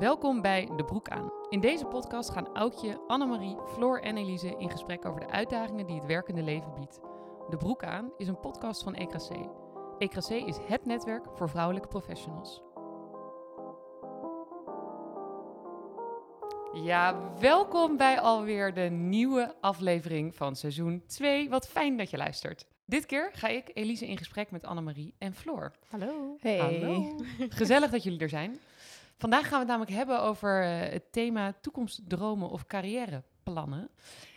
Welkom bij De Broek aan. In deze podcast gaan Aukje, Annemarie, Floor en Elise in gesprek over de uitdagingen die het werkende leven biedt. De Broek aan is een podcast van EKC. EKC is het netwerk voor vrouwelijke professionals. Ja, welkom bij alweer de nieuwe aflevering van seizoen 2. Wat fijn dat je luistert. Dit keer ga ik, Elise, in gesprek met Annemarie en Floor. Hallo. Hey. Hallo. Gezellig dat jullie er zijn. Vandaag gaan we het namelijk hebben over eh, het thema toekomstdromen of carrièreplannen.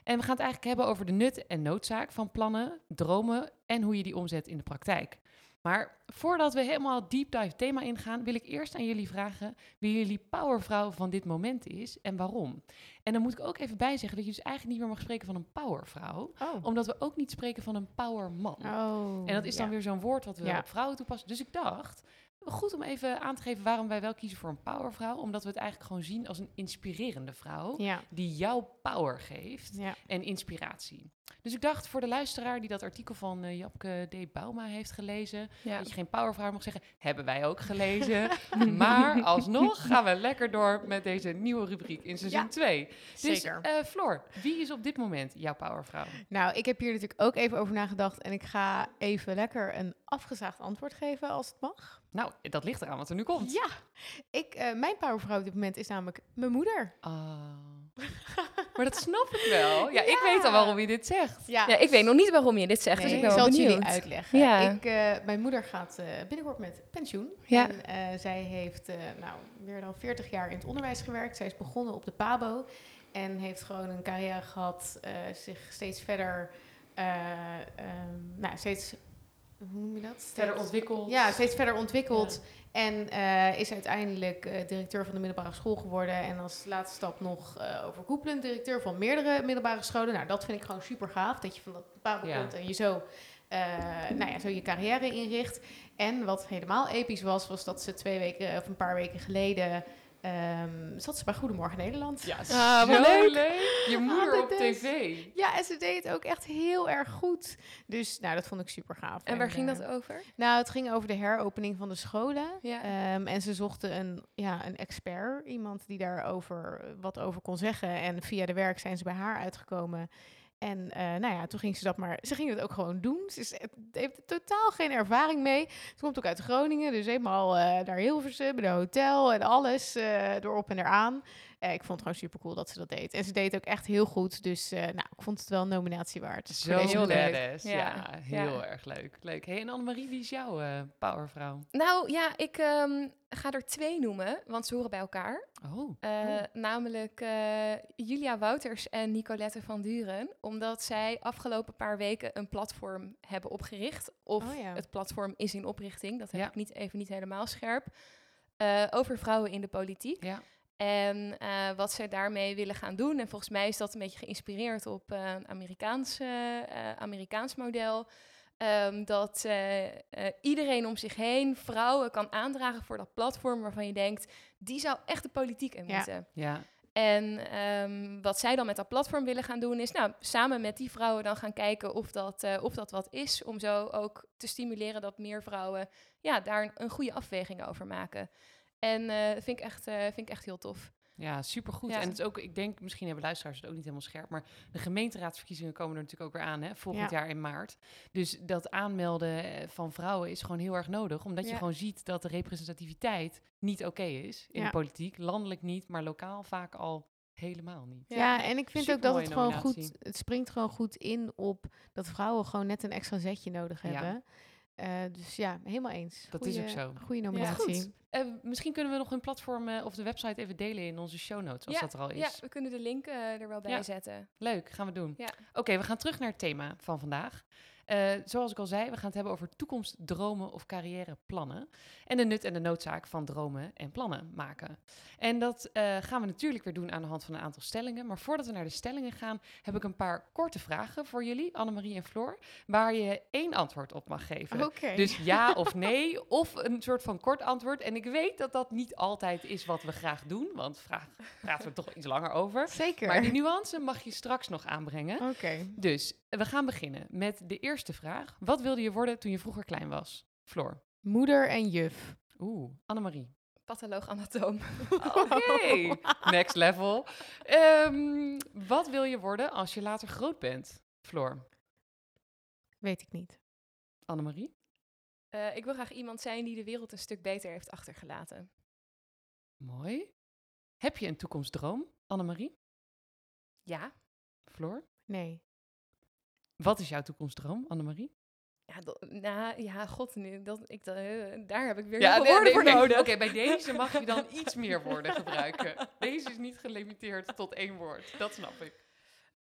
En we gaan het eigenlijk hebben over de nut en noodzaak van plannen, dromen en hoe je die omzet in de praktijk. Maar voordat we helemaal deep dive thema ingaan, wil ik eerst aan jullie vragen wie jullie powervrouw van dit moment is en waarom. En dan moet ik ook even bijzeggen dat je dus eigenlijk niet meer mag spreken van een powervrouw, Oh. omdat we ook niet spreken van een powerman. oh. En dat is dan ja. weer zo'n woord wat we Ja. op vrouwen toepassen. Dus ik dacht, goed om even aan te geven waarom wij wel kiezen voor een powervrouw. Omdat we het eigenlijk gewoon zien als een inspirerende vrouw. Ja. Die jou power geeft Ja. en inspiratie. Dus ik dacht voor de luisteraar die dat artikel van eh, Japke D. Bauma heeft gelezen. Ja. Dat je geen powervrouw mag zeggen. Hebben wij ook gelezen. maar alsnog gaan we lekker door met deze nieuwe rubriek in seizoen Ja, 2. Dus Zeker. eh, Floor, wie is op dit moment jouw powervrouw? Nou, ik heb hier natuurlijk ook even over nagedacht en ik ga even lekker een afgezaagd antwoord geven als het mag. Nou, dat ligt eraan wat er nu komt. Ja, ik, eh, mijn powervrouw op dit moment is namelijk mijn moeder. Ah. maar dat snap ik wel. Ja, ik weet al waarom je dit zegt. Ja, Ja, ik weet nog niet waarom je dit zegt, Nee, dus ik ik ben zal wel het jullie uitleggen. Ja. Ik, eh, mijn moeder gaat eh, binnenkort met pensioen. Ja. En eh, zij heeft eh, nou, meer dan 40 jaar in het onderwijs gewerkt. Zij is begonnen op de PABO en heeft gewoon een carrière gehad, eh, zich steeds verder, eh, ehm, nou, steeds, hoe noem je dat? Verder ontwikkeld. Ja, steeds verder ontwikkeld. En eh, is uiteindelijk eh, directeur van de middelbare school geworden. En als laatste stap nog eh overkoepelend directeur van meerdere middelbare scholen. Nou, dat vind ik gewoon super gaaf. Dat je van dat bepaalde Ja. punt en je zo, nou ja, zo je carrière inricht. En wat helemaal episch was, was dat ze twee weken of een paar weken geleden ehm, zat ze bij Goedemorgen Nederland. Ja, Ah, zo wat leuk. leuk. Je moeder Ah, op is- tv. Ja, en ze deed het ook echt heel erg goed. Dus nou, dat vond ik super gaaf. En waar ging eh, dat over? Nou, het ging over de heropening van de scholen. Ja. Ehm, en ze zochten een, ja, een expert, iemand die daarover eh, wat over kon zeggen. En via de werk zijn ze bij haar uitgekomen. En eh, nou ja, toen ging ze dat maar. Ze ging het ook gewoon doen. Ze is, het heeft totaal geen ervaring mee. Ze komt ook uit Groningen, dus helemaal eh naar Hilversum, bij de hotel en alles eh erop en eraan. Eh, ik vond het gewoon super cool dat ze dat deed. En ze deed het ook echt heel goed. Dus eh, nou, ik vond het wel een nominatie waard. Zo badass. Ja, Ja, heel ja. erg leuk. leuk. Hey, en Annemarie, wie is jouw eh, powervrouw? Nou ja, ik ehm, ga er twee noemen, want ze horen bij elkaar. Oh. Eh, Namelijk eh, Julia Wouters en Nicolette van Duren. Omdat zij afgelopen paar weken een platform hebben opgericht. Of Oh ja. het platform is in oprichting, dat heb Ja. ik niet, even niet helemaal scherp. eh, over vrouwen in de politiek. Ja. En eh, wat zij daarmee willen gaan doen. En volgens mij is dat een beetje geïnspireerd op eh, een Amerikaans, eh, Amerikaans model. Ehm, dat eh, eh, iedereen om zich heen vrouwen kan aandragen voor dat platform waarvan je denkt, die zou echt de politiek in Ja. moeten. Ja. En ehm, wat zij dan met dat platform willen gaan doen, is nou, samen met die vrouwen dan gaan kijken of dat, eh, of dat wat is. Om zo ook te stimuleren dat meer vrouwen ja, daar een, een goede afweging over maken. En eh, vind, ik echt, eh, vind ik echt heel tof. Ja, supergoed. Ja. En het is ook, ik denk, misschien hebben luisteraars het ook niet helemaal scherp, maar de gemeenteraadsverkiezingen komen er natuurlijk ook weer aan, hè, volgend Ja. jaar in maart. Dus dat aanmelden eh, van vrouwen is gewoon heel erg nodig, omdat je gewoon ziet dat de representativiteit niet oké is in Ja. de politiek. Landelijk niet, maar lokaal vaak al helemaal niet. Ja, en ik vind ook dat het gewoon goed, nominatie. het springt gewoon goed in op dat vrouwen gewoon net een extra zetje nodig Ja. hebben. Eh, dus ja, helemaal eens. Dat is ook zo. Goede Ja. nominatie. Goed. Eh, misschien kunnen we nog hun platform eh, of de website even delen in onze show notes, als Ja, dat er al is. Ja, we kunnen de link er wel bij Ja. zetten. Leuk, gaan we doen. Ja. Oké, we gaan terug naar het thema van vandaag. Eh, zoals ik al zei, we gaan het hebben over toekomstdromen of carrièreplannen. En de nut en de noodzaak van dromen en plannen maken. En dat eh, gaan we natuurlijk weer doen aan de hand van een aantal stellingen. Maar voordat we naar de stellingen gaan, heb ik een paar korte vragen voor jullie, Annemarie en Floor. Waar je één antwoord op mag geven. Dus ja of nee, of een soort van kort antwoord. En ik weet dat dat niet altijd is wat we graag doen, want vraag praten we toch iets langer over. Zeker. Maar die nuance mag je straks nog aanbrengen. Oké. Dus we gaan beginnen met de eerste vraag. Wat wilde je worden toen je vroeger klein was? Floor. Moeder en juf. Oeh, Annemarie. Patholoog-anatoom. Oké, next level. Ehm, wat wil je worden als je later groot bent? Floor, Weet ik niet. Annemarie? Eh, ik wil graag iemand zijn die de wereld een stuk beter heeft achtergelaten. Mooi. Heb je een toekomstdroom, Annemarie? Ja, Floor? Nee. Wat is jouw toekomstdroom, Annemarie? ja, dat, nou, ja god, nu, dat, ik, dat, eh, daar heb ik weer Ja, woorden voor nodig. Oké, bij deze mag je dan iets meer woorden gebruiken. Deze is niet gelimiteerd tot één woord. Dat snap ik.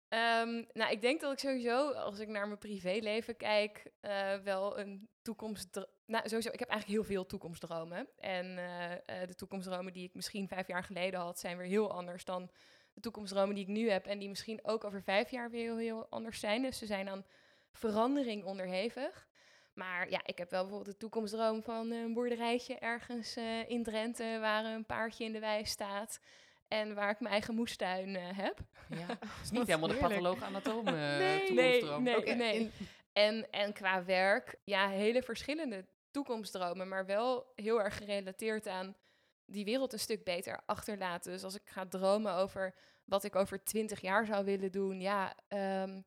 Ehm, nou, ik denk dat ik sowieso, als ik naar mijn privéleven kijk, eh, wel een toekomst. Nou, sowieso, ik heb eigenlijk heel veel toekomstdromen. En eh, de toekomstdromen die ik misschien vijf jaar geleden had, zijn weer heel anders dan de toekomstdromen die ik nu heb. En die misschien ook over vijf jaar weer heel, heel anders zijn. Dus ze zijn aan verandering onderhevig. Maar ja, ik heb wel bijvoorbeeld de toekomstdroom van een boerderijtje ergens eh, in Drenthe, waar een paardje in de wei staat. En waar ik mijn eigen moestuin eh, heb. Ja, het is niet helemaal de heerlijk. patholoog-anatoom eh Nee, toekomstdroom. nee, nee. in- En, en qua werk, ja, hele verschillende toekomstdromen, maar wel heel erg gerelateerd aan die wereld een stuk beter achterlaten. Dus als ik ga dromen over wat ik over twintig jaar zou willen doen, ja, ehm,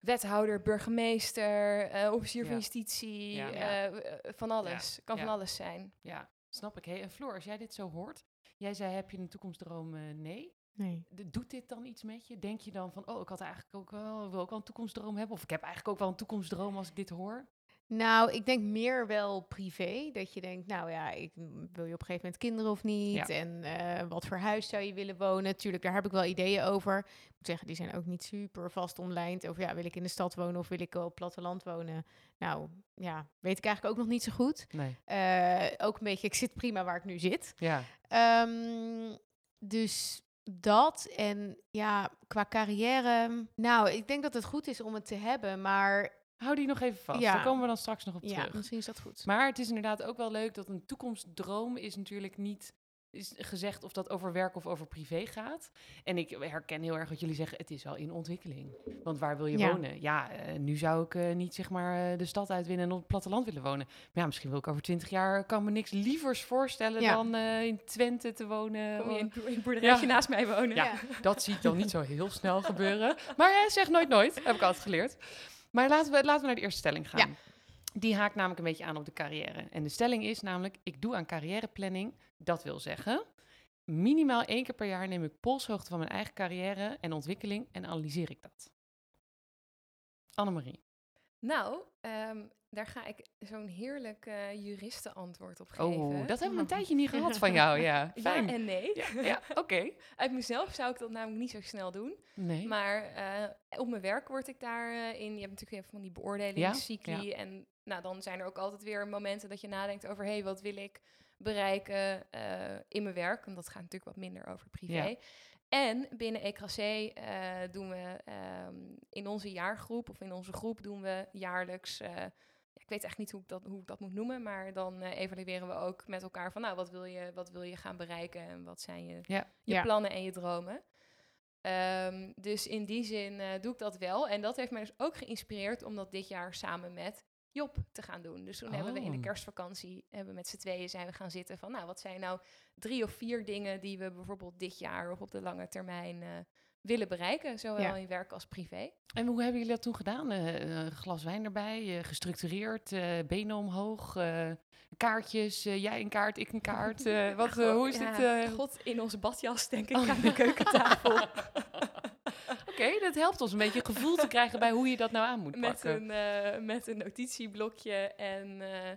wethouder, burgemeester, eh, officier van justitie, Ja. eh, eh, van alles. Kan Ja. van alles zijn. Ja, snap ik. Hey, en Floor, als jij dit zo hoort, jij zei heb je een toekomstdroom? Nee. Nee. Doet dit dan iets met je? Denk je dan van, oh, ik had eigenlijk ook wel, wil ook wel een toekomstdroom hebben? Of ik heb eigenlijk ook wel een toekomstdroom als ik dit hoor? Nou, ik denk meer wel privé. Dat je denkt, nou ja, ik, mm, wil je op een gegeven moment kinderen of niet? Ja. En eh, wat voor huis zou je willen wonen? Tuurlijk, daar heb ik wel ideeën over. Ik moet zeggen, die zijn ook niet super vast online. Over ja, wil ik in de stad wonen of wil ik op het platteland wonen? Nou, ja, weet ik eigenlijk ook nog niet zo goed. Nee. Eh, ook een beetje, ik zit prima waar ik nu zit. Ja, Ehm, dus dat en ja, qua carrière. Nou, ik denk dat het goed is om het te hebben, maar hou die nog even vast. Ja. Daar komen we dan straks nog op ja, terug. misschien is dat goed. Maar het is inderdaad ook wel leuk dat een toekomstdroom is natuurlijk niet is gezegd of dat over werk of over privé gaat. En ik herken heel erg wat jullie zeggen, het is wel in ontwikkeling. Want waar wil je Ja. wonen? Ja, eh, nu zou ik eh, niet zeg maar eh, de stad uitwinnen en op het platteland willen wonen. Maar ja, misschien wil ik over twintig jaar, kan me niks lievers voorstellen Ja. dan eh, in Twente te wonen. Kom je in, Oh, in het boerderijtje Ja. naast mij wonen? Ja. Dat zie ik dan niet zo heel snel gebeuren. Maar ja, zeg nooit nooit, heb ik altijd geleerd. Maar laten we, laten we naar de eerste stelling gaan. Ja. Die haakt namelijk een beetje aan op de carrière. En de stelling is namelijk, ik doe aan carrièreplanning. Dat wil zeggen, minimaal één keer per jaar neem ik polshoogte van mijn eigen carrière en ontwikkeling en analyseer ik dat. Annemarie. Nou, ehm, daar ga ik zo'n heerlijk eh juristenantwoord op geven. Oh, dat hebben we een tijdje niet gehad van jou. Ja, fijn. Ja en nee. Ja, ja, oké. Uit mezelf zou ik dat namelijk niet zo snel doen. Nee. Maar eh, op mijn werk word ik daarin. in. Je hebt natuurlijk even van die beoordelingscycli. En nou, dan zijn er ook altijd weer momenten dat je nadenkt over... hé, hey, wat wil ik bereiken eh, in mijn werk? En dat gaat natuurlijk wat minder over privé. En binnen EKC eh, doen we ehm, in onze jaargroep... of in onze groep doen we jaarlijks... eh, ik weet echt niet hoe ik dat, hoe ik dat moet noemen, maar dan eh, evalueren we ook met elkaar van, nou, wat wil je, wat wil je gaan bereiken en wat zijn je, Ja. je Ja. plannen en je dromen. Ehm, dus in die zin doe ik dat wel. En dat heeft mij dus ook geïnspireerd om dat dit jaar samen met Job te gaan doen. Dus toen hebben we in de Oh. kerstvakantie, hebben we met z'n tweeën zijn we gaan zitten van, nou, wat zijn nou drie of vier dingen die we bijvoorbeeld dit jaar of op de lange termijn eh, willen bereiken, zowel Ja. in werk als privé. En hoe hebben jullie dat toen gedaan? Een glas wijn erbij, gestructureerd, benen omhoog, kaartjes, jij een kaart, ik een kaart. wat, hoe is Ja, dit? eh? God in onze badjas, denk ik, Oh. aan de keukentafel. Oké, dat helpt ons een beetje een gevoel te krijgen bij hoe je dat nou aan moet met, pakken. een, eh, met een notitieblokje. En eh,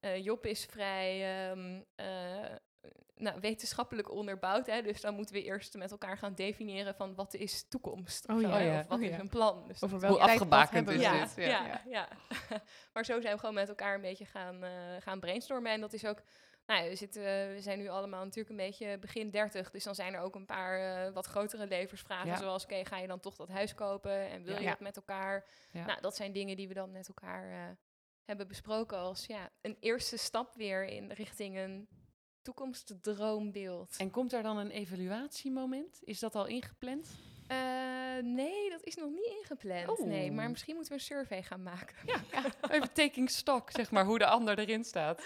eh, Job is vrij ehm, eh, nou, wetenschappelijk onderbouwd. Hè? Dus dan moeten we eerst met elkaar gaan definiëren van wat is toekomst. Oh zo, ja. Oh ja. Of wat Oh is ja. een plan. Dus Over Hoe afgebakend is ja, dit? ja, Ja. ja, maar zo zijn we gewoon met elkaar een beetje gaan, eh, gaan brainstormen. En dat is ook... Nou we, zitten, we zijn nu allemaal natuurlijk een beetje begin 30. Dus dan zijn er ook een paar eh, wat grotere levensvragen. Ja. Zoals, oké, ga je dan toch dat huis kopen? En wil Ja. je dat met elkaar? Ja. Nou, dat zijn dingen die we dan met elkaar eh, hebben besproken als ja, een eerste stap weer in richting een toekomstdroombeeld. En komt er dan een evaluatiemoment? Is dat al ingepland? Eh, nee, dat is nog niet ingepland, nee. Maar misschien moeten we een survey gaan maken. Even taking stock, zeg maar, hoe de ander erin staat.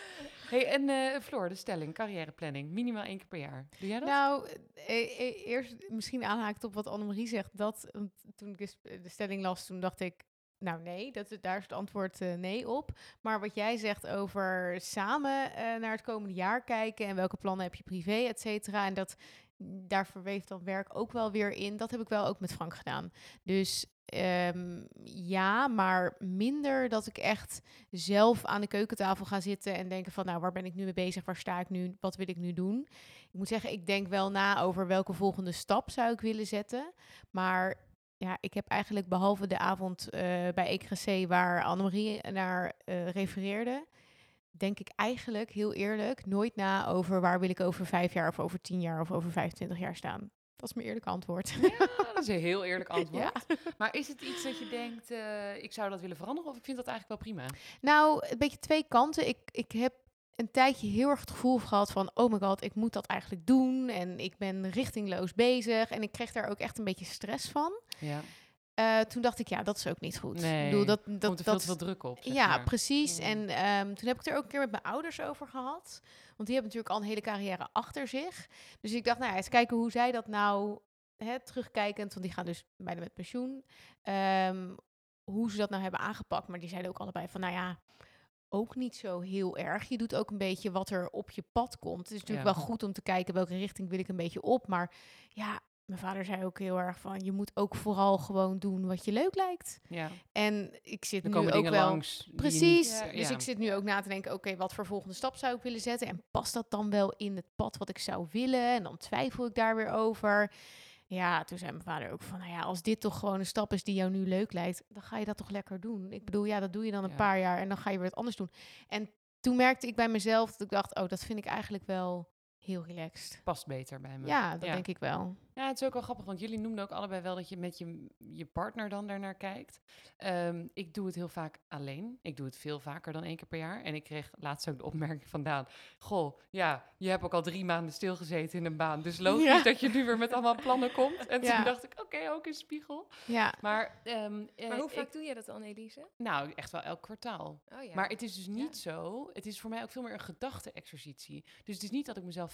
hey, en eh Floor, de stelling, carrièreplanning, minimaal één keer per jaar. Doe jij dat? Nou, eh, eh, eerst misschien aanhaakt op wat Annemarie zegt. Dat, toen ik de sp- de stelling las, toen dacht ik, nou nee, dat, is- daar is het antwoord eh, nee op. Maar wat jij zegt over samen eh, naar het komende jaar kijken en welke plannen heb je privé, et cetera. En dat daar verweeft dan werk ook wel weer in. Dat heb ik wel ook met Frank gedaan. Dus ehm, ja, maar minder dat ik echt zelf aan de keukentafel ga zitten en denken van, nou, waar ben ik nu mee bezig? Waar sta ik nu? Wat wil ik nu doen? Ik moet zeggen, ik denk wel na over welke volgende stap zou ik willen zetten. Maar ja, ik heb eigenlijk behalve de avond eh, bij ECRC waar Annemarie naar eh, refereerde, denk ik eigenlijk heel eerlijk nooit na over waar wil ik over vijf jaar of over tien jaar of over 25 jaar staan. Dat is mijn eerlijke antwoord. Ja, dat is een heel eerlijk antwoord. Ja. Maar is het iets dat je denkt, eh, ik zou dat willen veranderen of ik vind dat eigenlijk wel prima? Nou, een beetje twee kanten. Ik, ik heb een tijdje heel erg het gevoel gehad van, oh my god, ik moet dat eigenlijk doen. En ik ben richtingloos bezig. En ik kreeg daar ook echt een beetje stress van. Ja, Eh, toen dacht ik, ja, dat is ook niet goed. Nee, ik bedoel, dat, dat, dat, komt er veel dat, te veel druk op. zeg ja, maar. precies. Ja. En ehm, toen heb ik het er ook een keer met mijn ouders over gehad. Want die hebben natuurlijk al een hele carrière achter zich. Dus ik dacht, nou ja, eens kijken hoe zij dat nou, hè, terugkijkend, want die gaan dus bijna met pensioen, ehm, hoe ze dat nou hebben aangepakt. Maar die zeiden ook allebei van, nou ja, ook niet zo heel erg. Je doet ook een beetje wat er op je pad komt. Het is natuurlijk Ja. wel goed om te kijken welke richting wil ik een beetje op. Maar ja, mijn vader zei ook heel erg van, je moet ook vooral gewoon doen wat je leuk lijkt. Ja, En ik zit er nu ook wel... langs. Precies. niet- Dus ja. ik zit nu ook na te denken, oké, wat voor volgende stap zou ik willen zetten? En past dat dan wel in het pad wat ik zou willen? En dan twijfel ik daar weer over. Ja, toen zei mijn vader ook van, nou ja, als dit toch gewoon een stap is die jou nu leuk lijkt, dan ga je dat toch lekker doen. Ik bedoel, ja, dat doe je dan een Ja. paar jaar en dan ga je weer wat anders doen. En toen merkte ik bij mezelf dat ik dacht, oh, dat vind ik eigenlijk wel heel relaxed. Past beter bij me. Ja, dat denk ik wel. Ja, het is ook wel grappig, want jullie noemden ook allebei wel dat je met je, je partner dan daarnaar kijkt. Ehm, ik doe het heel vaak alleen. Ik doe het veel vaker dan één keer per jaar. En ik kreeg laatst ook de opmerking vandaan. Goh, ja, je hebt ook al drie maanden stilgezeten in een baan. Dus logisch Ja. dat je nu weer met allemaal plannen komt. En Ja. toen dacht ik, oké, ook een spiegel. Ja, Maar, ehm, eh, Maar hoe ik- vaak doe je dat dan, Elise? nou, echt wel elk kwartaal. Oh ja. Maar het is dus niet zo. Het is voor mij ook veel meer een gedachte-exercitie. Dus het is niet dat ik mezelf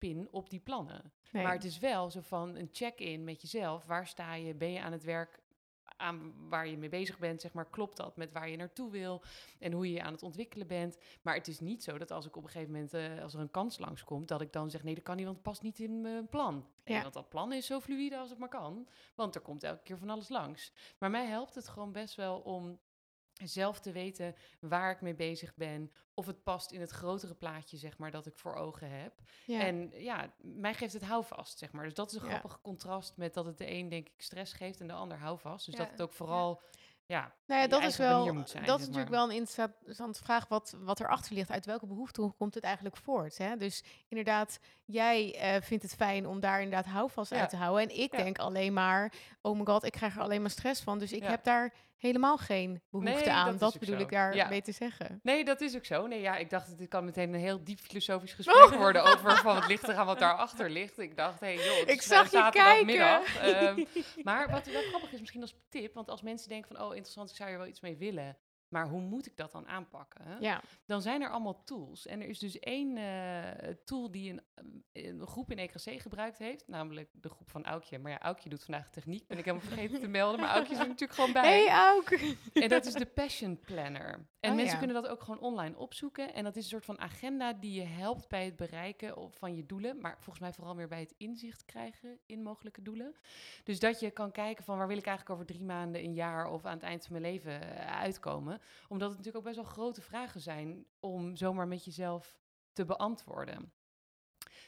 vastpin op die plannen. nee. Maar het is wel zo van een check-in met jezelf. Waar sta je? Ben je aan het werk aan waar je mee bezig bent? Zeg maar, klopt dat met waar je naartoe wil en hoe je je aan het ontwikkelen bent? Maar het is niet zo dat als ik op een gegeven moment, eh, als er een kans langskomt, dat ik dan zeg: nee, dat kan niet, want het past niet in mijn plan. Ja. En want dat plan is zo fluïde als het maar kan, want er komt elke keer van alles langs. Maar mij helpt het gewoon best wel om zelf te weten waar ik mee bezig ben. Of het past in het grotere plaatje, zeg maar, dat ik voor ogen heb. ja. En ja, mij geeft het houvast, zeg maar. Dus dat is een Ja. grappig contrast met dat het de een, denk ik, stress geeft en de ander houvast. Dus Ja, dat het ook vooral, ja, Nou ja, dat is wel. zijn, dat is natuurlijk wel een interessante vraag wat, wat erachter ligt. Uit welke behoefte komt het eigenlijk voort? Hè? Dus inderdaad, jij eh, vindt het fijn om daar inderdaad houvast Ja. uit te houden. En ik Ja. denk alleen maar, oh my god, ik krijg er alleen maar stress van. Dus ik heb daar helemaal geen behoefte Nee, aan. dat bedoel zo. ik daar Ja. mee te zeggen. Nee, dat is ook zo. Nee, ja, ik dacht, dit kan meteen een heel diep filosofisch Oh. gesprek worden over van het ligt eraan wat daarachter ligt. Ik dacht, hé hey, joh, Ik zag eh, je kijken. Ehm, maar wat wel grappig is, misschien als tip, want als mensen denken van, oh, interessant, ik zou hier wel iets mee willen. Maar hoe moet ik dat dan aanpakken? Ja, dan zijn er allemaal tools. En er is dus één eh, tool die een, een groep in EKC gebruikt heeft, namelijk de groep van Aukje. Maar ja, Aukje doet vandaag techniek, ben ik helemaal vergeten te melden, maar Aukje is er natuurlijk gewoon bij. hey ook. En dat is de Passion Planner. En Oh, mensen ja. kunnen dat ook gewoon online opzoeken. En dat is een soort van agenda die je helpt bij het bereiken van je doelen. Maar volgens mij vooral meer bij het inzicht krijgen in mogelijke doelen. Dus dat je kan kijken van waar wil ik eigenlijk over drie maanden, een jaar of aan het eind van mijn leven eh, uitkomen. Omdat het natuurlijk ook best wel grote vragen zijn om zomaar met jezelf te beantwoorden.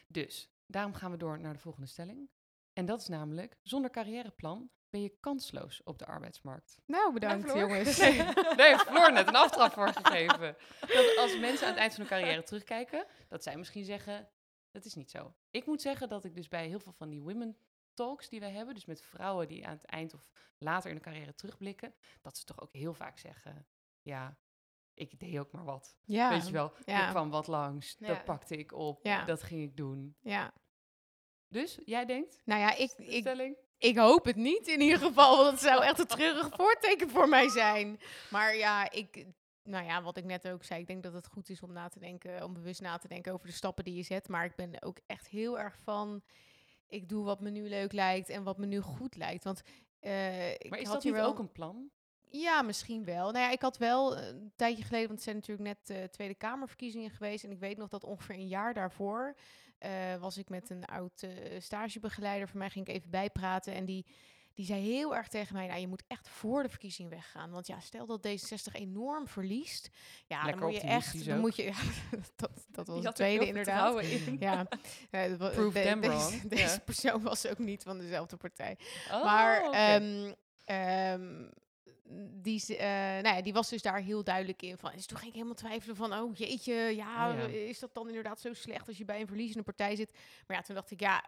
Dus daarom gaan we door naar de volgende stelling. En dat is namelijk, zonder carrièreplan ben je kansloos op de arbeidsmarkt. Nou, bedankt jongens. Daar heeft Floor net een aftrap voor gegeven. Dat als mensen aan het eind van hun carrière terugkijken, dat zij misschien zeggen, dat is niet zo. Ik moet zeggen dat ik dus bij heel veel van die women talks die wij hebben, dus met vrouwen die aan het eind of later in hun carrière terugblikken, dat ze toch ook heel vaak zeggen, ja, ik deed ook maar wat. ja, Weet je wel, ja. er kwam wat langs, Ja. dat pakte ik op, dat ging ik doen. ja. Dus, jij denkt, Nou ja, ik, ik, stelling? Ik hoop het niet in ieder geval, want het zou echt een treurig voorteken voor mij zijn. Maar ja, ik, nou ja, wat ik net ook zei, ik denk dat het goed is om na te denken, om bewust na te denken over de stappen die je zet. Maar ik ben ook echt heel erg van, ik doe wat me nu leuk lijkt en wat me nu goed lijkt. Want eh, ik Maar is had dat hier wel... ook een plan? Ja, misschien wel. Nou ja, ik had wel eh, een tijdje geleden, want het zijn natuurlijk net eh, Tweede Kamerverkiezingen geweest. En ik weet nog dat ongeveer een jaar daarvoor eh, was ik met een oud stagebegeleider van mij, ging ik even bijpraten. En die, die zei heel erg tegen mij, nou, je moet echt voor de verkiezing weggaan. Want ja, stel dat D66 enorm verliest. Ja, Lekker dan moet je echt, dan ook. moet je, ja, dat, dat was het tweede inderdaad. in. Ja, wa- Prove de- them deze, wrong. deze Ja. persoon was ook niet van dezelfde partij. Oh, Maar oké. ehm, ehm, die, eh, nou ja, die was dus daar heel duidelijk in. Van. Dus toen ging ik helemaal twijfelen van, oh jeetje, ja, Oh ja. is dat dan inderdaad zo slecht als je bij een verliezende partij zit? Maar ja, toen dacht ik, ja,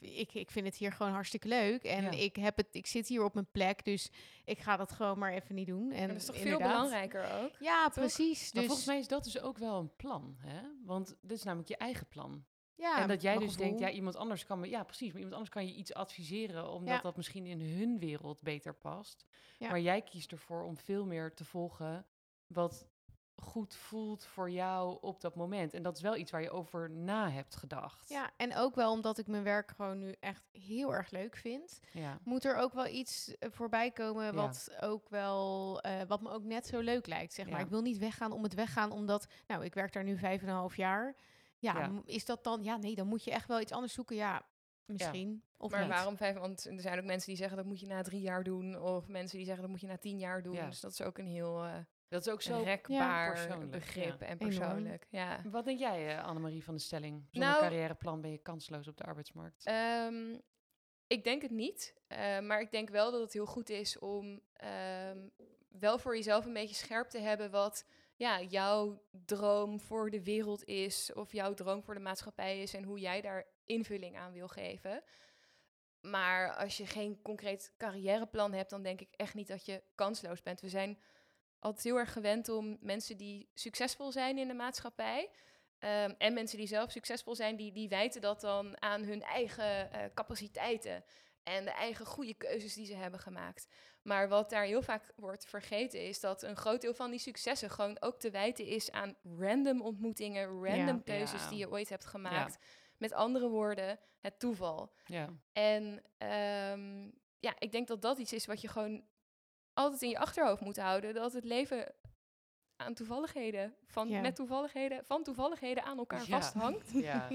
ik, ik vind het hier gewoon hartstikke leuk. En Ja. ik, heb het, ik zit hier op mijn plek, dus ik ga dat gewoon maar even niet doen. En dat is toch veel belangrijker ook? Ja, precies. Maar Dus, volgens mij is dat dus ook wel een plan, hè? Want dit is namelijk je eigen plan. Ja, en dat jij dus denkt, ja, iemand anders kan me, ja, precies, maar iemand anders kan je iets adviseren, omdat Ja. dat misschien in hun wereld beter past. Ja. Maar jij kiest ervoor om veel meer te volgen wat goed voelt voor jou op dat moment. En dat is wel iets waar je over na hebt gedacht. Ja, en ook wel omdat ik mijn werk gewoon nu echt heel erg leuk vind. ja. moet er ook wel iets eh, voorbij komen Ja. wat ook wel eh, wat me ook net zo leuk lijkt. Zeg maar. Ja. Ik wil niet weggaan om het weggaan, omdat nou, ik werk daar nu vijf en een half jaar. Ja, Ja. is dat dan? Ja, nee, dan moet je echt wel iets anders zoeken. Ja, misschien. Of maar niet. waarom vijf? Want er zijn ook mensen die zeggen dat moet je na drie jaar doen. Of mensen die zeggen dat moet je na tien jaar doen. Ja. Dus dat is ook een heel eh Dat is ook zo. rekbaar persoonlijk, begrip ja. en persoonlijk. Ja. Wat denk jij, eh, Annemarie van de stelling? Zonder Nou- carrièreplan ben je kansloos op de arbeidsmarkt. Ehm, ik denk het niet. eh, maar ik denk wel dat het heel goed is om ehm, wel voor jezelf een beetje scherp te hebben wat ja, jouw droom voor de wereld is. Of jouw droom voor de maatschappij is. En hoe jij daar invulling aan wil geven. Maar als je geen concreet carrièreplan hebt, dan denk ik echt niet dat je kansloos bent. We zijn altijd heel erg gewend om mensen die succesvol zijn in de maatschappij. ehm, en mensen die zelf succesvol zijn, die, die wijten dat dan aan hun eigen eh, capaciteiten. En de eigen goede keuzes die ze hebben gemaakt. Maar wat daar heel vaak wordt vergeten is dat een groot deel van die successen gewoon ook te wijten is aan random ontmoetingen, random Ja. keuzes Ja. die je ooit hebt gemaakt. Met andere woorden, het toeval. Ja. En ehm, ja, ik denk dat dat iets is wat je gewoon altijd in je achterhoofd moet houden. Dat het leven aan toevalligheden, van, Ja. met toevalligheden, van toevalligheden aan elkaar Ja. vasthangt. ja.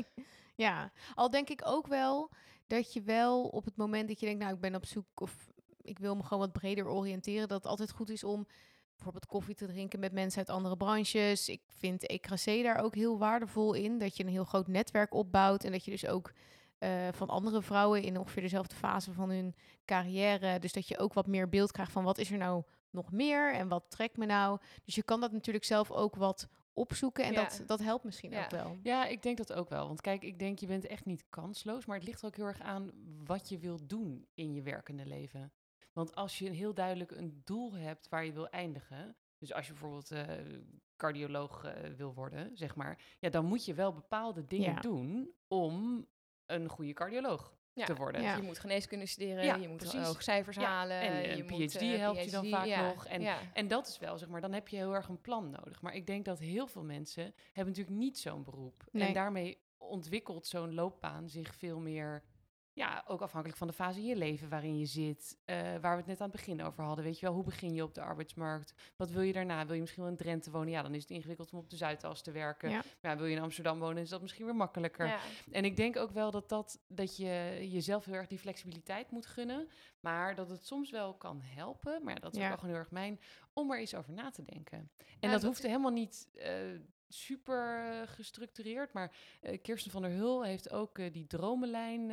Ja, al denk ik ook wel dat je wel op het moment dat je denkt, nou, ik ben op zoek of ik wil me gewoon wat breder oriënteren, dat het altijd goed is om bijvoorbeeld koffie te drinken met mensen uit andere branches. Ik vind Ecrasé daar ook heel waardevol in, dat je een heel groot netwerk opbouwt en dat je dus ook eh, van andere vrouwen in ongeveer dezelfde fase van hun carrière, dus dat je ook wat meer beeld krijgt van wat is er nou nog meer en wat trekt me nou. Dus je kan dat natuurlijk zelf ook wat opzoeken en Ja. dat, dat helpt misschien Ja. ook wel. Ja, ik denk dat ook wel. Want kijk, ik denk je bent echt niet kansloos, maar het ligt er ook heel erg aan wat je wilt doen in je werkende leven. Want als je heel duidelijk een doel hebt waar je wil eindigen, dus als je bijvoorbeeld eh, cardioloog eh, wil worden, zeg maar, ja, dan moet je wel bepaalde dingen Ja. doen om een goede cardioloog Ja, te worden. Ja. Je moet geneeskunde studeren, Ja, je moet precies. hoge cijfers Ja, halen. en je een moet, PhD eh, helpt je dan vaak ja, nog. En, ja. en dat is wel, zeg maar, dan heb je heel erg een plan nodig. Maar ik denk dat heel veel mensen hebben natuurlijk niet zo'n beroep. Nee. En daarmee ontwikkelt zo'n loopbaan zich veel meer, ja, ook afhankelijk van de fase in je leven waarin je zit. eh, waar we het net aan het begin over hadden. Weet je wel, hoe begin je op de arbeidsmarkt? Wat wil je daarna? Wil je misschien wel in Drenthe wonen? Ja, dan is het ingewikkeld om op de Zuidas te werken. Ja. Maar ja, wil je in Amsterdam wonen, is dat misschien weer makkelijker. Ja. En ik denk ook wel dat, dat, dat je jezelf heel erg die flexibiliteit moet gunnen. Maar dat het soms wel kan helpen. Maar ja, dat is Ja. ook wel gewoon heel erg mijn. Om er eens over na te denken. En dat hoeft helemaal niet eh, super eh, gestructureerd. Maar eh, Kirsten van der Hul heeft ook eh, die dromenlijn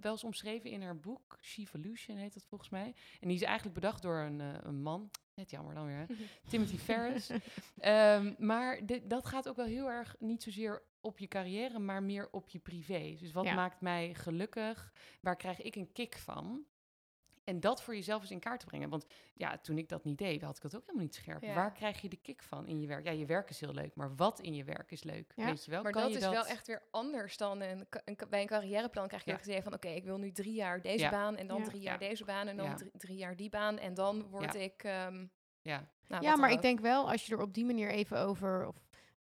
wel eens omschreven in haar boek. Shevolution heet dat volgens mij. En die is eigenlijk bedacht door een, een man. Net jammer dan weer, hè? Timothy Ferris. Ehm, maar dit- dat gaat ook wel heel erg niet zozeer op je carrière, maar meer op je privé. Dus wat Ja. maakt mij gelukkig? Waar krijg ik een kick van? En dat voor jezelf eens in kaart te brengen. Want ja, toen ik dat niet deed, had ik dat ook helemaal niet scherp. Ja. Waar krijg je de kick van in je werk? Ja, je werk is heel leuk, maar wat in je werk is leuk? Ja. Weet je wel? Maar kan dat je is wel echt weer anders dan een, een, bij een carrièreplan krijg je Ja. echt het idee van oké, ik wil nu drie jaar deze Ja. baan en dan Ja. drie jaar Ja. deze baan en dan Ja. drie, drie jaar die baan en dan word Ja. ik. ehm, Ja, nou, ja, maar ik denk wel, als je er op die manier even over, of,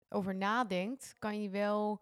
over nadenkt, kan je wel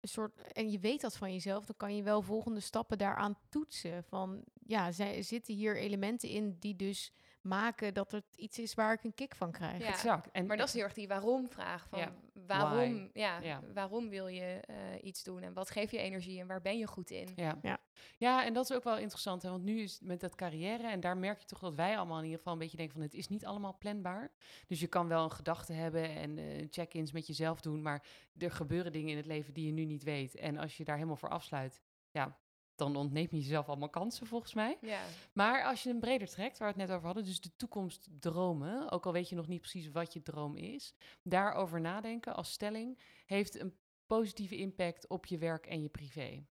een soort, en je weet dat van jezelf, dan kan je wel volgende stappen daaraan toetsen. Van ja, zij, zitten hier elementen in die dus maken dat het iets is waar ik een kick van krijg. Ja. exact. En, Maar dat is heel erg die waarom-vraag. Van Ja. waarom, ja, Ja. waarom wil je eh, iets doen en wat geeft je energie en waar ben je goed in? Ja. Ja. ja, en dat is ook wel interessant. Hè? Want nu is het met dat carrière, en daar merk je toch dat wij allemaal in ieder geval een beetje denken van het is niet allemaal planbaar. Dus je kan wel een gedachte hebben en eh, check-ins met jezelf doen, maar er gebeuren dingen in het leven die je nu niet weet. En als je daar helemaal voor afsluit, ja, dan ontneem je jezelf allemaal kansen volgens mij. Ja, Maar als je hem breder trekt, waar we het net over hadden, dus de toekomst dromen, ook al weet je nog niet precies wat je droom is, daarover nadenken als stelling heeft een positieve impact op je werk en je privé.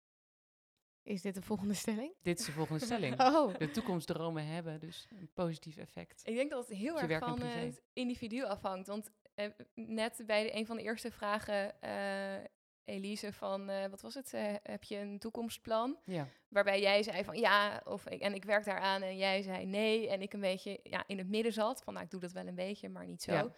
Is dit de volgende stelling? Dit is de volgende stelling. Oh, De toekomstdromen hebben dus een positief effect. ik denk dat het heel erg van privé. het individu afhangt. Want eh, net bij de, een van de eerste vragen, eh, Elise, van eh, wat was het? Eh, heb je een toekomstplan? Ja, Waarbij jij zei van ja, of ik, en ik werk daaraan en jij zei nee. En ik een beetje ja, in het midden zat van nou, ik doe dat wel een beetje, maar niet zo. Ja.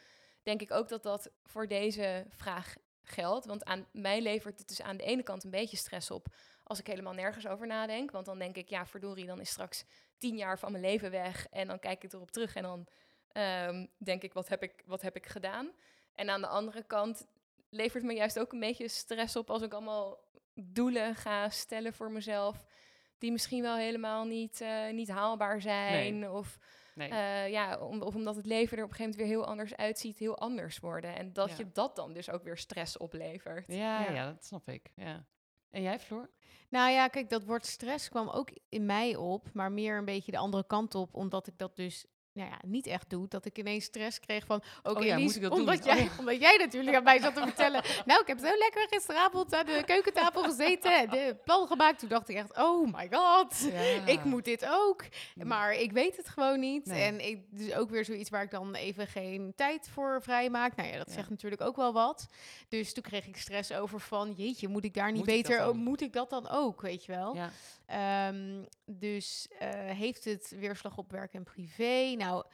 Denk ik ook dat dat voor deze vraag geldt. Want aan mij levert het dus aan de ene kant een beetje stress op als ik helemaal nergens over nadenk. Want dan denk ik, ja, verdorie, dan is straks tien jaar van mijn leven weg. En dan kijk ik erop terug en dan ehm, denk ik, wat heb ik, wat heb ik gedaan? En aan de andere kant levert me juist ook een beetje stress op als ik allemaal doelen ga stellen voor mezelf. Die misschien wel helemaal niet, eh, niet haalbaar zijn. Of, nee. eh, ja, om, of omdat het leven er op een gegeven moment weer heel anders uitziet, heel anders worden. En dat Ja. je dat dan dus ook weer stress oplevert. ja, ja. ja. dat snap ik. Ja. En jij, Floor? Nou ja, kijk, dat woord stress kwam ook in mij op, maar meer een beetje de andere kant op, omdat ik dat dus nou ja, niet echt doe. Dat ik ineens stress kreeg van, oké Oh ja, ik dat omdat, doen? jij, Oh ja. omdat jij natuurlijk aan mij zat te vertellen. nou, ik heb zo lekker gisteravond aan de keukentafel gezeten en de plan gemaakt. Toen dacht ik echt, oh my god, ik moet dit ook. Maar ik weet het gewoon niet. Nee. En ik, dus ook weer zoiets waar ik dan even geen tijd voor vrij maak. Nou ja, dat zegt natuurlijk ook wel wat. Dus toen kreeg ik stress over van, jeetje, moet ik daar niet Moet ik beter, dan? moet ik dat dan ook, weet je wel? Ehm, dus eh, heeft het weerslag op werk en privé? Nou,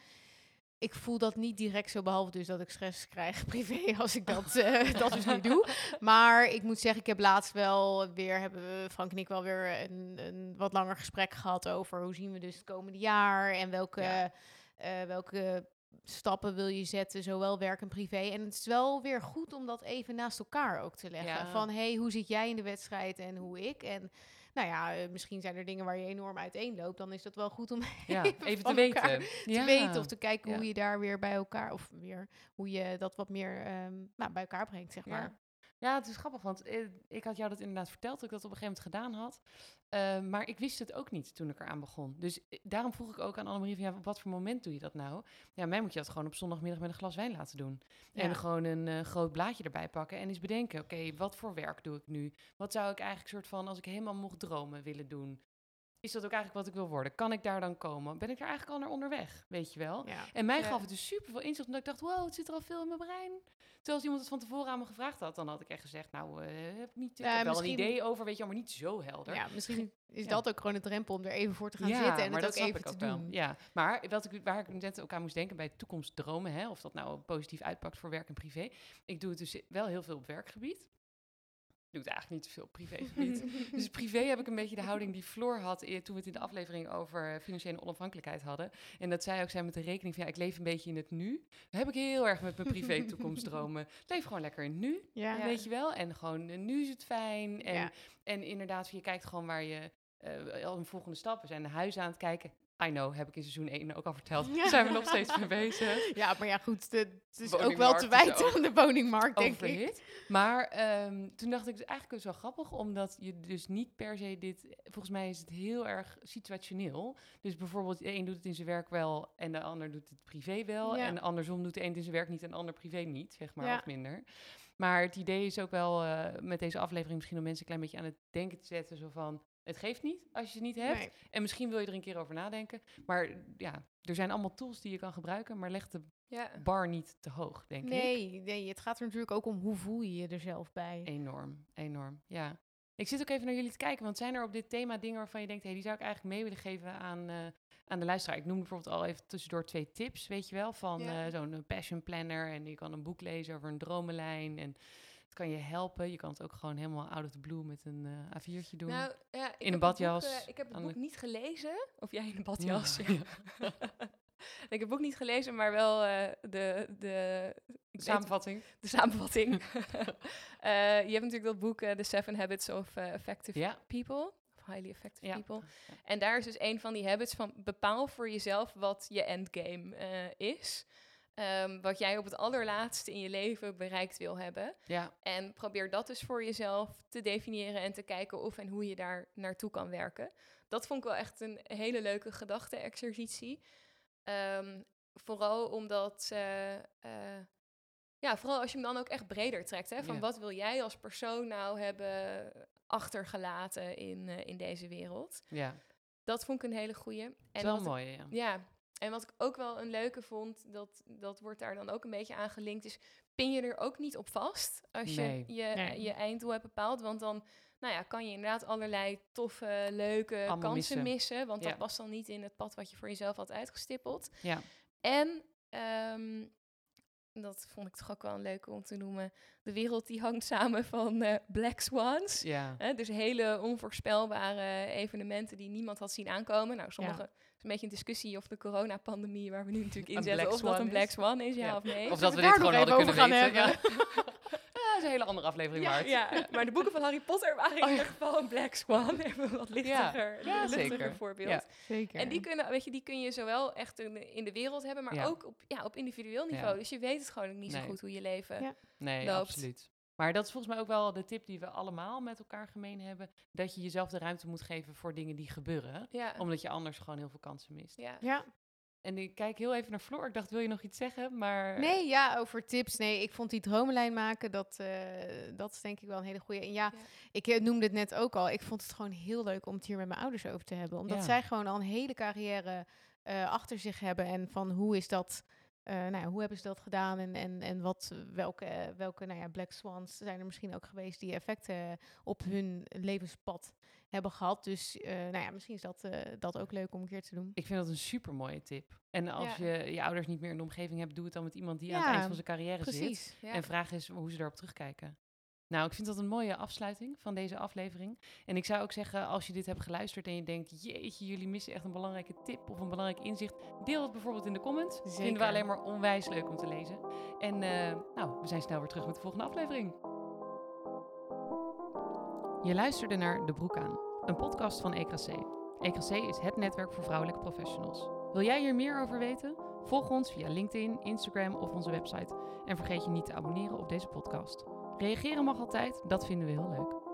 ik voel dat niet direct zo, behalve dus dat ik stress krijg privé als ik dat, eh, dat dus niet doe. Maar ik moet zeggen, ik heb laatst wel weer, hebben we, Frank en ik wel weer een, een wat langer gesprek gehad over hoe zien we dus het komende jaar en welke, Ja. eh, welke stappen wil je zetten, zowel werk en privé. En het is wel weer goed om dat even naast elkaar ook te leggen. Ja. Van, hey, hoe zit jij in de wedstrijd en hoe ik? En nou ja, eh, misschien zijn er dingen waar je enorm uiteen loopt. Dan is dat wel goed om Ja, even even te weten. ja. te weten of te kijken hoe je daar weer bij elkaar, of weer hoe je dat wat meer ehm, nou, bij elkaar brengt, zeg maar. Ja, het is grappig, want eh, ik had jou dat inderdaad verteld, dat ik dat op een gegeven moment gedaan had. Eh, maar ik wist het ook niet toen ik eraan begon. Dus eh, daarom vroeg ik ook aan Annemarie van, ja, op wat voor moment doe je dat nou? Ja, mij moet je dat gewoon op zondagmiddag met een glas wijn laten doen. Ja. En gewoon een eh, groot blaadje erbij pakken en eens bedenken, oké, wat voor werk doe ik nu? Wat zou ik eigenlijk soort van, als ik helemaal mocht dromen, willen doen? Is dat ook eigenlijk wat ik wil worden? Kan ik daar dan komen? Ben ik er eigenlijk al naar onderweg, weet je wel? Ja. En mij Ja. gaf het dus super veel inzicht, omdat ik dacht, wow, het zit er al veel in mijn brein. Terwijl als iemand het van tevoren aan me gevraagd had, dan had ik echt gezegd, nou, eh, heb ik niet, heb wel misschien- een idee over, weet je maar niet zo helder. ja, misschien is Ja. dat ook gewoon een drempel om er even voor te gaan Ja, zitten en maar het dat ook snap even ik te ook wel. doen. Ja, maar wat ik, waar ik net ook aan moest denken bij toekomstdromen, hè, of dat nou positief uitpakt voor werk en privé. Ik doe het dus wel heel veel op werkgebied. Ik doe het eigenlijk niet te veel privégebied. Dus privé heb ik een beetje de houding die Floor had toen we het in de aflevering over eh, financiële onafhankelijkheid hadden. En dat zij ook zei met de rekening van ja, ik leef een beetje in het nu. Dat heb ik heel erg met mijn privé toekomstdromen. Leef gewoon lekker in het nu, Ja. Ja. weet je wel. En gewoon eh, nu is het fijn. En, Ja. en inderdaad, je kijkt gewoon waar je eh, al een volgende stap. We zijn naar huis aan het kijken. I know, heb ik in seizoen 1 ook al verteld. Ja. Daar zijn we nog steeds mee bezig. Ja, maar ja, goed, de- het is ook wel te wijten aan de woningmarkt, denk ik. Overhit. Maar ehm, toen dacht ik, dus eigenlijk is wel grappig, omdat je dus niet per se dit... Volgens mij is het heel erg situationeel. Dus bijvoorbeeld, de een doet het in zijn werk wel en de ander doet het privé wel. Ja. En andersom doet de een het in zijn werk niet en de ander privé niet, zeg maar, Ja. of minder. Maar het idee is ook wel eh, met deze aflevering misschien om mensen een klein beetje aan het denken te zetten. Zo van, Het geeft niet als je het niet hebt. Nee. En misschien wil je er een keer over nadenken. Maar ja, er zijn allemaal tools die je kan gebruiken, maar leg de Ja. bar niet te hoog, denk ik. Nee, nee, het gaat er natuurlijk ook om hoe voel je je er zelf bij. Enorm, enorm, ja. Ik zit ook even naar jullie te kijken, want zijn er op dit thema dingen waarvan je denkt, hé, die zou ik eigenlijk mee willen geven aan, eh, aan de luisteraar? Ik noem bijvoorbeeld al even tussendoor twee tips, weet je wel, van Ja. eh, zo'n eh, passion planner en je kan een boek lezen over een dromenlijn en kan je helpen. Je kan het ook gewoon helemaal out of the blue met een eh A4'tje doen. Nou, ja, In een badjas, boek, eh, ik heb het boek de- niet gelezen. Of jij in een Ja, badjas. Ja. ja. ik heb het boek niet gelezen, maar wel eh, de, de, Samenvatting. de samenvatting. Je hebt natuurlijk dat boek The Seven Habits of Effective. People. Of Highly Effective. People. En daar is dus een van die habits van bepaal voor jezelf wat je endgame is. Ehm, wat jij op het allerlaatste in je leven bereikt wil hebben. Ja, En probeer dat dus voor jezelf te definiëren en te kijken of en hoe je daar naartoe kan werken. Dat vond ik wel echt een hele leuke gedachte-exercitie. Ehm, vooral omdat, eh, eh, ja, vooral als je hem dan ook echt breder trekt. Hè, van Ja. wat wil jij als persoon nou hebben achtergelaten in, eh, in deze wereld? ja. Dat vond ik een hele goeie. En is wel mooi, ja. ja, en wat ik ook wel een leuke vond, dat, dat wordt daar dan ook een beetje aan gelinkt, is pin je er ook niet op vast als Nee. je je, Nee. je einddoel hebt bepaald. Want dan nou ja, kan je inderdaad allerlei toffe, leuke Allemaal kansen missen. missen. want Ja. dat past dan niet in het pad wat je voor jezelf had uitgestippeld. Ja, En, ehm, dat vond ik toch ook wel een leuke om te noemen, de wereld die hangt samen van eh, Black Swans. ja. Hè, dus hele onvoorspelbare evenementen die niemand had zien aankomen. Nou, sommige Ja. Een beetje een discussie of de coronapandemie waar we nu natuurlijk in black of dat een black is. swan is, ja, Ja. of nee. Of dat we we dit daar gewoon nog hadden even kunnen over gaan weten. Ja. Ja, dat is een hele andere aflevering ja, waard. ja, maar de boeken van Harry Potter waren in Oh, ja. ieder geval een black swan. Even wat lichtiger, Ja, luchtiger zeker. voorbeeld. Ja. Zeker. En die, kunnen, weet je, die kun je zowel echt in de, wereld hebben, maar Ja. ook op, ja, op individueel niveau. Ja. Dus je weet het gewoon niet zo goed hoe je leven Ja. Nee, loopt. absoluut. Maar dat is volgens mij ook wel de tip die we allemaal met elkaar gemeen hebben. Dat je jezelf de ruimte moet geven voor dingen die gebeuren. Ja. Omdat je anders gewoon heel veel kansen mist. ja. Ja. En ik kijk heel even naar Floor. Ik dacht, wil je nog iets zeggen? Maar Nee, ja, over tips. Nee, ik vond die dromenlijn maken, dat, eh, dat is denk ik wel een hele goede. En ja, Ja. ik eh, noemde het net ook al. Ik vond het gewoon heel leuk om het hier met mijn ouders over te hebben. Omdat Ja. zij gewoon al een hele carrière eh, achter zich hebben. En van hoe is dat, eh, nou ja, hoe hebben ze dat gedaan? En, en, en wat, welke, welke nou ja, Black Swans zijn er misschien ook geweest die effecten op hun levenspad hebben gehad. Dus eh, nou ja, misschien is dat, eh, dat ook leuk om een keer te doen. ik vind dat een super mooie tip. En als Ja. je je ouders niet meer in de omgeving hebt, doe het dan met iemand die aan het eind van zijn carrière zit. Precies. Ja. En vraag is hoe ze daarop terugkijken. Nou, ik vind dat een mooie afsluiting van deze aflevering. En ik zou ook zeggen, als je dit hebt geluisterd en je denkt, jeetje, jullie missen echt een belangrijke tip of een belangrijk inzicht, deel het bijvoorbeeld in de comments. Vinden we Zeker. alleen maar onwijs leuk om te lezen. En eh, nou, we zijn snel weer terug met de volgende aflevering. Je luisterde naar De Broek aan, een podcast van EKC. EKC is het netwerk voor vrouwelijke professionals. Wil jij hier meer over weten? Volg ons via LinkedIn, Instagram of onze website. En vergeet je niet te abonneren op deze podcast. Reageren mag altijd, dat vinden we heel leuk.